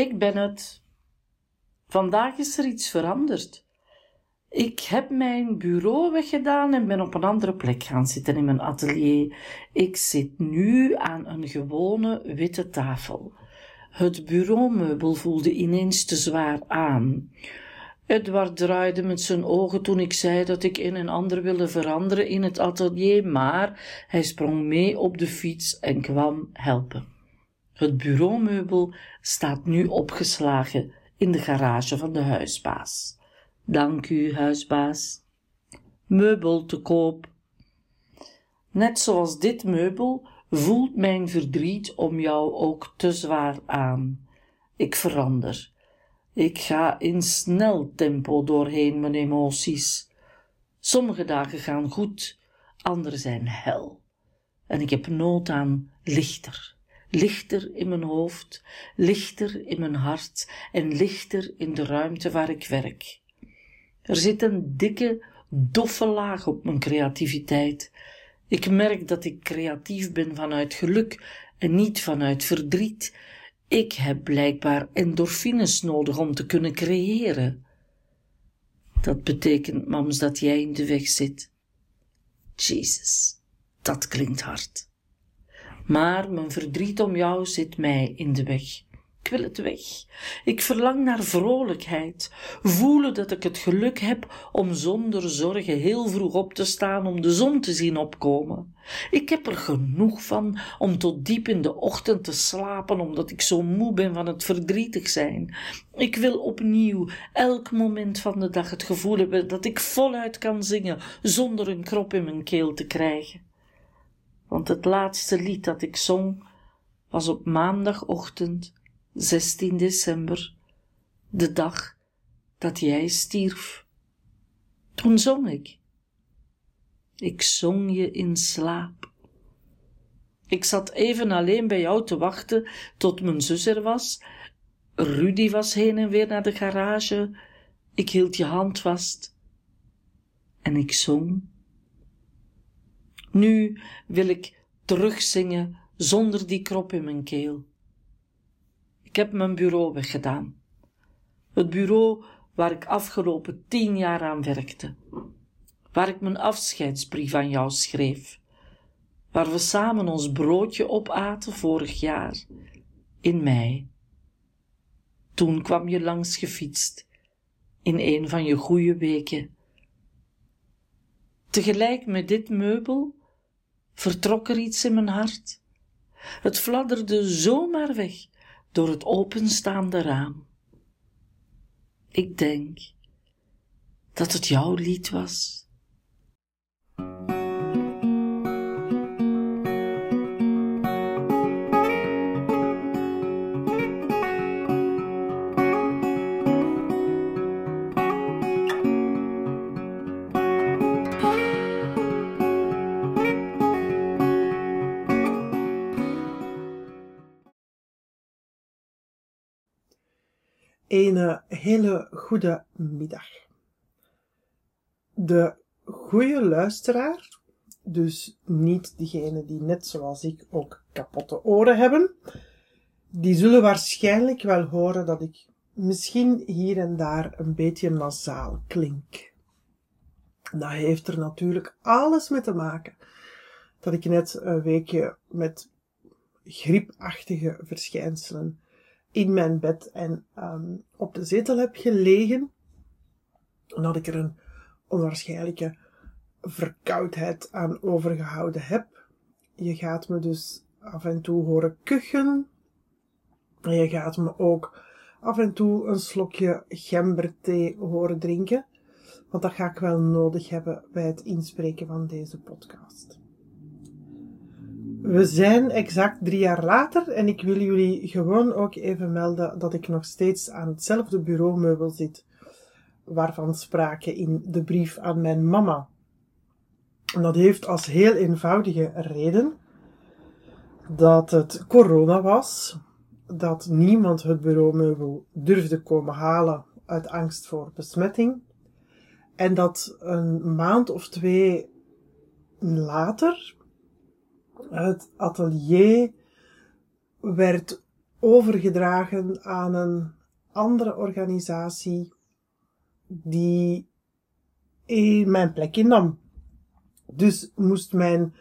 Ik ben het. Vandaag is er iets veranderd. Ik heb mijn bureau weggedaan en ben op een andere plek gaan zitten in mijn atelier. Ik zit nu aan een gewone witte tafel. Het bureaumeubel voelde ineens te zwaar aan. Edward draaide met zijn ogen toen ik zei dat ik een en ander wilde veranderen in het atelier, maar hij sprong mee op de fiets en kwam helpen. Het bureaumeubel staat nu opgeslagen in de garage van de huisbaas. Dank u, huisbaas. Meubel te koop. Net zoals dit meubel voelt mijn verdriet om jou ook te zwaar aan. Ik verander. Ik ga in snel tempo doorheen mijn emoties. Sommige dagen gaan goed, andere zijn hel. En ik heb nood aan lichter. Lichter in mijn hoofd, lichter in mijn hart en lichter in de ruimte waar ik werk. Er zit een dikke, doffe laag op mijn creativiteit. Ik merk dat ik creatief ben vanuit geluk en niet vanuit verdriet. Ik heb blijkbaar endorfines nodig om te kunnen creëren. Dat betekent, mams, dat jij in de weg zit. Jezus, dat klinkt hard. Maar mijn verdriet om jou zit mij in de weg. Ik wil het weg. Ik verlang naar vrolijkheid. Voelen dat ik het geluk heb om zonder zorgen heel vroeg op te staan om de zon te zien opkomen. Ik heb er genoeg van om tot diep in de ochtend te slapen omdat ik zo moe ben van het verdrietig zijn. Ik wil opnieuw elk moment van de dag het gevoel hebben dat ik voluit kan zingen zonder een krop in mijn keel te krijgen. Want het laatste lied dat ik zong was op maandagochtend 16 december, de dag dat jij stierf. Toen zong ik. Ik zong je in slaap. Ik zat even alleen bij jou te wachten tot mijn zus er was. Rudy was heen en weer naar de garage. Ik hield je hand vast. En ik zong. Nu wil ik terugzingen zonder die krop in mijn keel. Ik heb mijn bureau weggedaan. Het bureau waar ik afgelopen tien jaar aan werkte. Waar ik mijn afscheidsbrief aan jou schreef. Waar we samen ons broodje opaten vorig jaar. In mei. Toen kwam je langs gefietst. In een van je goede weken. Tegelijk met dit meubel vertrok er iets in mijn hart. Het fladderde zomaar weg door het openstaande raam. Ik denk dat het jouw lied was. Een hele goede middag. De goede luisteraar, dus niet degene die net zoals ik ook kapotte oren hebben, die zullen waarschijnlijk wel horen dat ik misschien hier en daar een beetje nasaal klink. Dat heeft er natuurlijk alles mee te maken dat ik net een weekje met griepachtige verschijnselen in mijn bed en um, op de zetel heb gelegen. En ik er een onwaarschijnlijke verkoudheid aan overgehouden heb. Je gaat me dus af en toe horen kuchen. En je gaat me ook af en toe een slokje gemberthee horen drinken. Want dat ga ik wel nodig hebben bij het inspreken van deze podcast. We zijn exact drie jaar later en ik wil jullie gewoon ook even melden dat ik nog steeds aan hetzelfde bureaumeubel zit, waarvan sprake in de brief aan mijn mama. En dat heeft als heel eenvoudige reden dat het corona was, dat niemand het bureaumeubel durfde komen halen uit angst voor besmetting, en dat een maand of twee later het atelier werd overgedragen aan een andere organisatie die in mijn plek innam. Dus moest mijn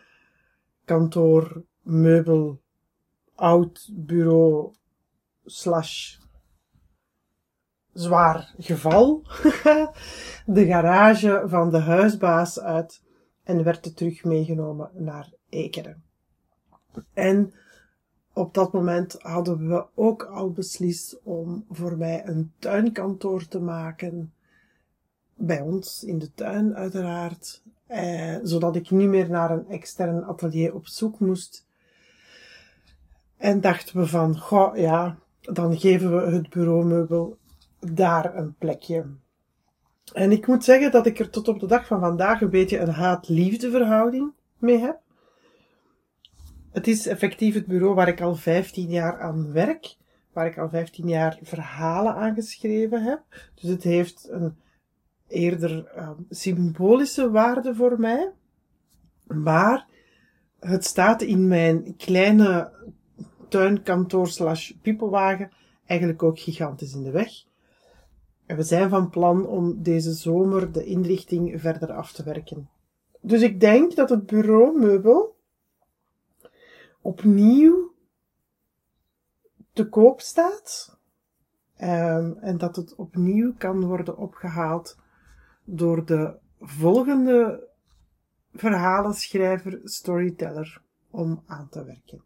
kantoor, meubel, oud bureau, slash zwaar geval, de garage van de huisbaas uit en werd er terug meegenomen naar Ekeren. En op dat moment hadden we ook al beslist om voor mij een tuinkantoor te maken. Bij ons in de tuin, uiteraard. Eh, zodat ik niet meer naar een extern atelier op zoek moest. En dachten we van, goh, ja, dan geven we het bureaumeubel daar een plekje. En ik moet zeggen dat ik er tot op de dag van vandaag een beetje een haat-liefde verhouding mee heb. Het is effectief het bureau waar ik al 15 jaar aan werk, waar ik al 15 jaar verhalen aan geschreven heb. Dus het heeft een eerder uh, symbolische waarde voor mij. Maar het staat in mijn kleine tuinkantoor slash piepelwagen eigenlijk ook gigantisch in de weg. En we zijn van plan om deze zomer de inrichting verder af te werken. Dus ik denk dat het bureaumeubel opnieuw te koop staat. Um, en dat het opnieuw kan worden opgehaald door de volgende verhalenschrijver, storyteller, om aan te werken.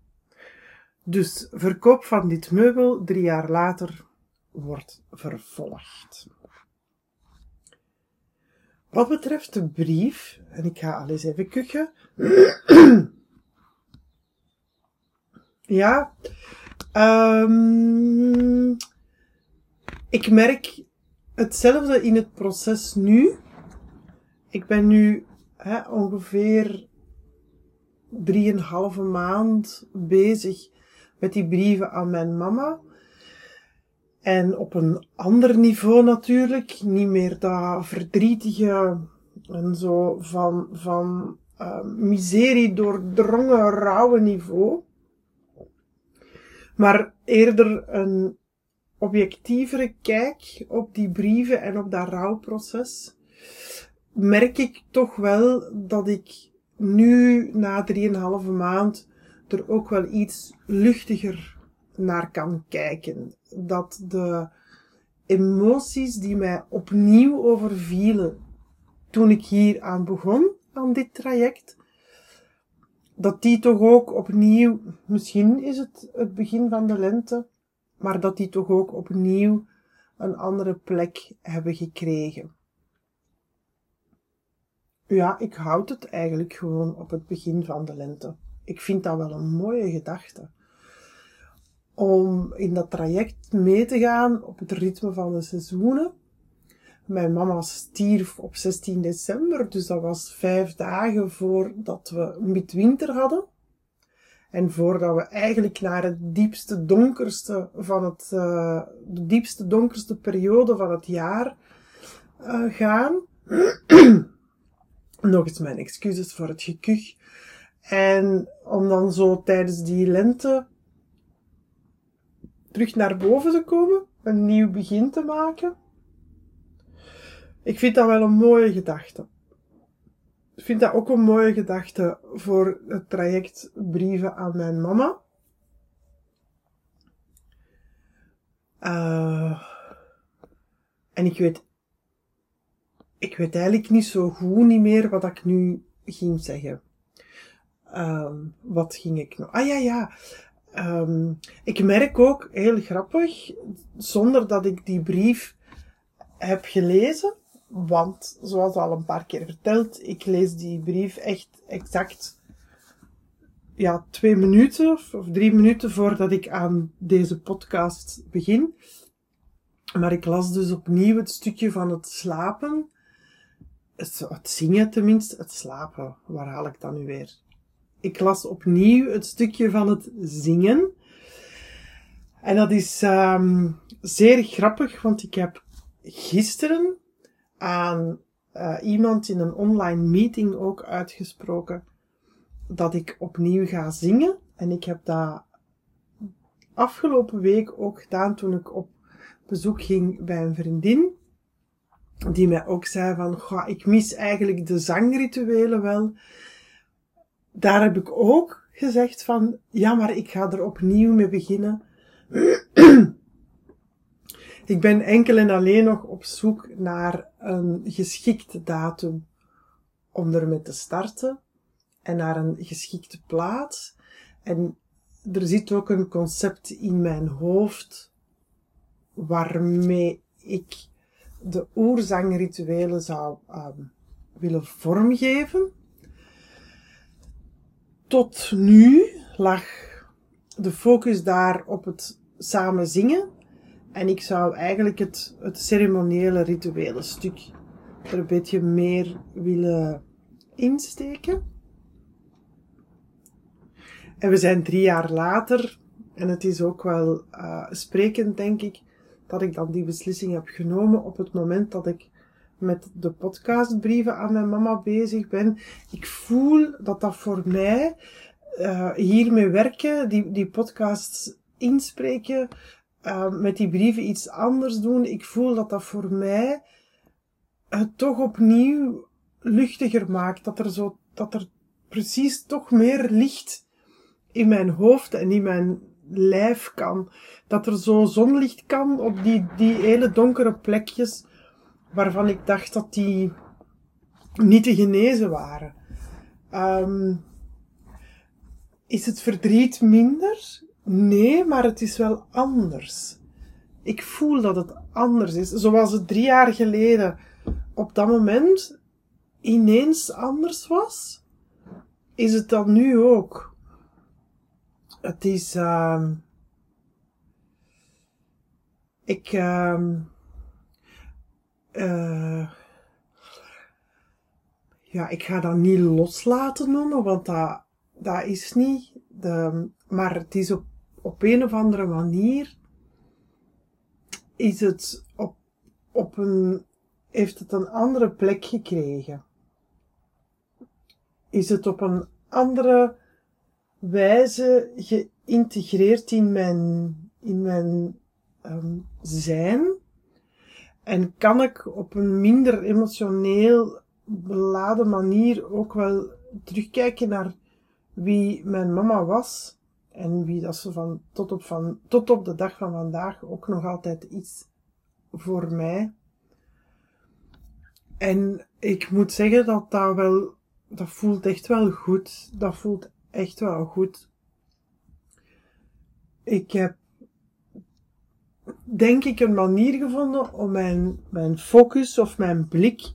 Dus verkoop van dit meubel drie jaar later wordt vervolgd. Wat betreft de brief, en ik ga al eens even kuchen. Ja, um, ik merk hetzelfde in het proces nu. Ik ben nu hè, ongeveer drieënhalve maand bezig met die brieven aan mijn mama. En op een ander niveau natuurlijk, niet meer dat verdrietige en zo van, van uh, miserie doordrongen rauwe niveau. Maar eerder een objectievere kijk op die brieven en op dat rouwproces. Merk ik toch wel dat ik nu, na drieënhalve maand, er ook wel iets luchtiger naar kan kijken. Dat de emoties die mij opnieuw overvielen toen ik hier aan begon, aan dit traject, dat die toch ook opnieuw, misschien is het het begin van de lente, maar dat die toch ook opnieuw een andere plek hebben gekregen. Ja, ik houd het eigenlijk gewoon op het begin van de lente. Ik vind dat wel een mooie gedachte om in dat traject mee te gaan op het ritme van de seizoenen. Mijn mama stierf op 16 december, dus dat was vijf dagen voordat we midwinter hadden. En voordat we eigenlijk naar het diepste donkerste van het, uh, de diepste donkerste periode van het jaar uh, gaan. Nog eens mijn excuses voor het gekuch. En om dan zo tijdens die lente terug naar boven te komen, een nieuw begin te maken. Ik vind dat wel een mooie gedachte. Ik vind dat ook een mooie gedachte voor het traject brieven aan mijn mama. Uh, en ik weet, ik weet eigenlijk niet zo goed niet meer wat ik nu ging zeggen. Uh, wat ging ik nog? Ah ja, ja. Um, ik merk ook, heel grappig, zonder dat ik die brief heb gelezen, want zoals al een paar keer verteld, ik lees die brief echt exact ja, twee minuten of drie minuten voordat ik aan deze podcast begin. Maar ik las dus opnieuw het stukje van het slapen. Het, zingen tenminste, het slapen. Waar haal ik dan nu weer? ik las opnieuw het stukje van het zingen. En dat is um, zeer grappig, want ik heb gisteren aan uh, iemand in een online meeting ook uitgesproken dat ik opnieuw ga zingen. En ik heb dat afgelopen week ook gedaan toen ik op bezoek ging bij een vriendin. Die mij ook zei van, goh, ik mis eigenlijk de zangrituelen wel. Daar heb ik ook gezegd van, ja, maar ik ga er opnieuw mee beginnen. ik ben enkel en alleen nog op zoek naar een geschikte datum om ermee te starten en naar een geschikte plaats. En er zit ook een concept in mijn hoofd waarmee ik de oerzangrituelen zou um, willen vormgeven. Tot nu lag de focus daar op het samen zingen. En ik zou eigenlijk het, het ceremoniële rituele stuk er een beetje meer willen insteken. En we zijn drie jaar later, en het is ook wel uh, sprekend, denk ik, dat ik dan die beslissing heb genomen op het moment dat ik met de podcastbrieven aan mijn mama bezig ben. Ik voel dat dat voor mij uh, hiermee werken, die, die podcasts inspreken, uh, met die brieven iets anders doen. Ik voel dat dat voor mij het toch opnieuw luchtiger maakt. Dat er zo, dat er precies toch meer licht in mijn hoofd en in mijn lijf kan. Dat er zo zonlicht kan op die, die hele donkere plekjes waarvan ik dacht dat die niet te genezen waren. Um, is het verdriet minder? Nee, maar het is wel anders. Ik voel dat het anders is. Zoals het drie jaar geleden op dat moment ineens anders was, is het dan nu ook. Het is, uh, ik, uh, ja, ik ga dat niet loslaten noemen, want dat, dat is niet. De, maar het is op, op een of andere manier, is het op, op een, heeft het een andere plek gekregen. Is het op een andere wijze geïntegreerd in mijn, in mijn um, zijn. En kan ik op een minder emotioneel beladen manier ook wel terugkijken naar wie mijn mama was. En wie dat ze van tot op, van, tot op de dag van vandaag ook nog altijd is voor mij. En ik moet zeggen dat dat wel, dat voelt echt wel goed. Dat voelt echt wel goed. Ik heb, denk ik, een manier gevonden om mijn, mijn focus of mijn blik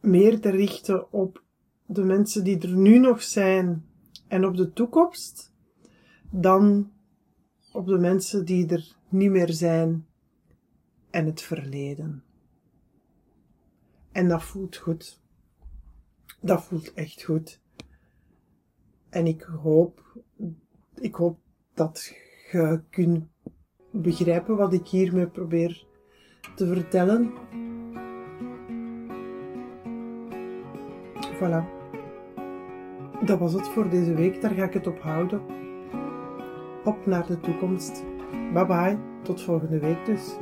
meer te richten op de mensen die er nu nog zijn en op de toekomst, dan op de mensen die er niet meer zijn en het verleden. En dat voelt goed. Dat voelt echt goed. En ik hoop, ik hoop dat je kunt begrijpen wat ik hiermee probeer te vertellen. Voilà. Dat was het voor deze week, daar ga ik het op houden. Op naar de toekomst. Bye bye, tot volgende week dus.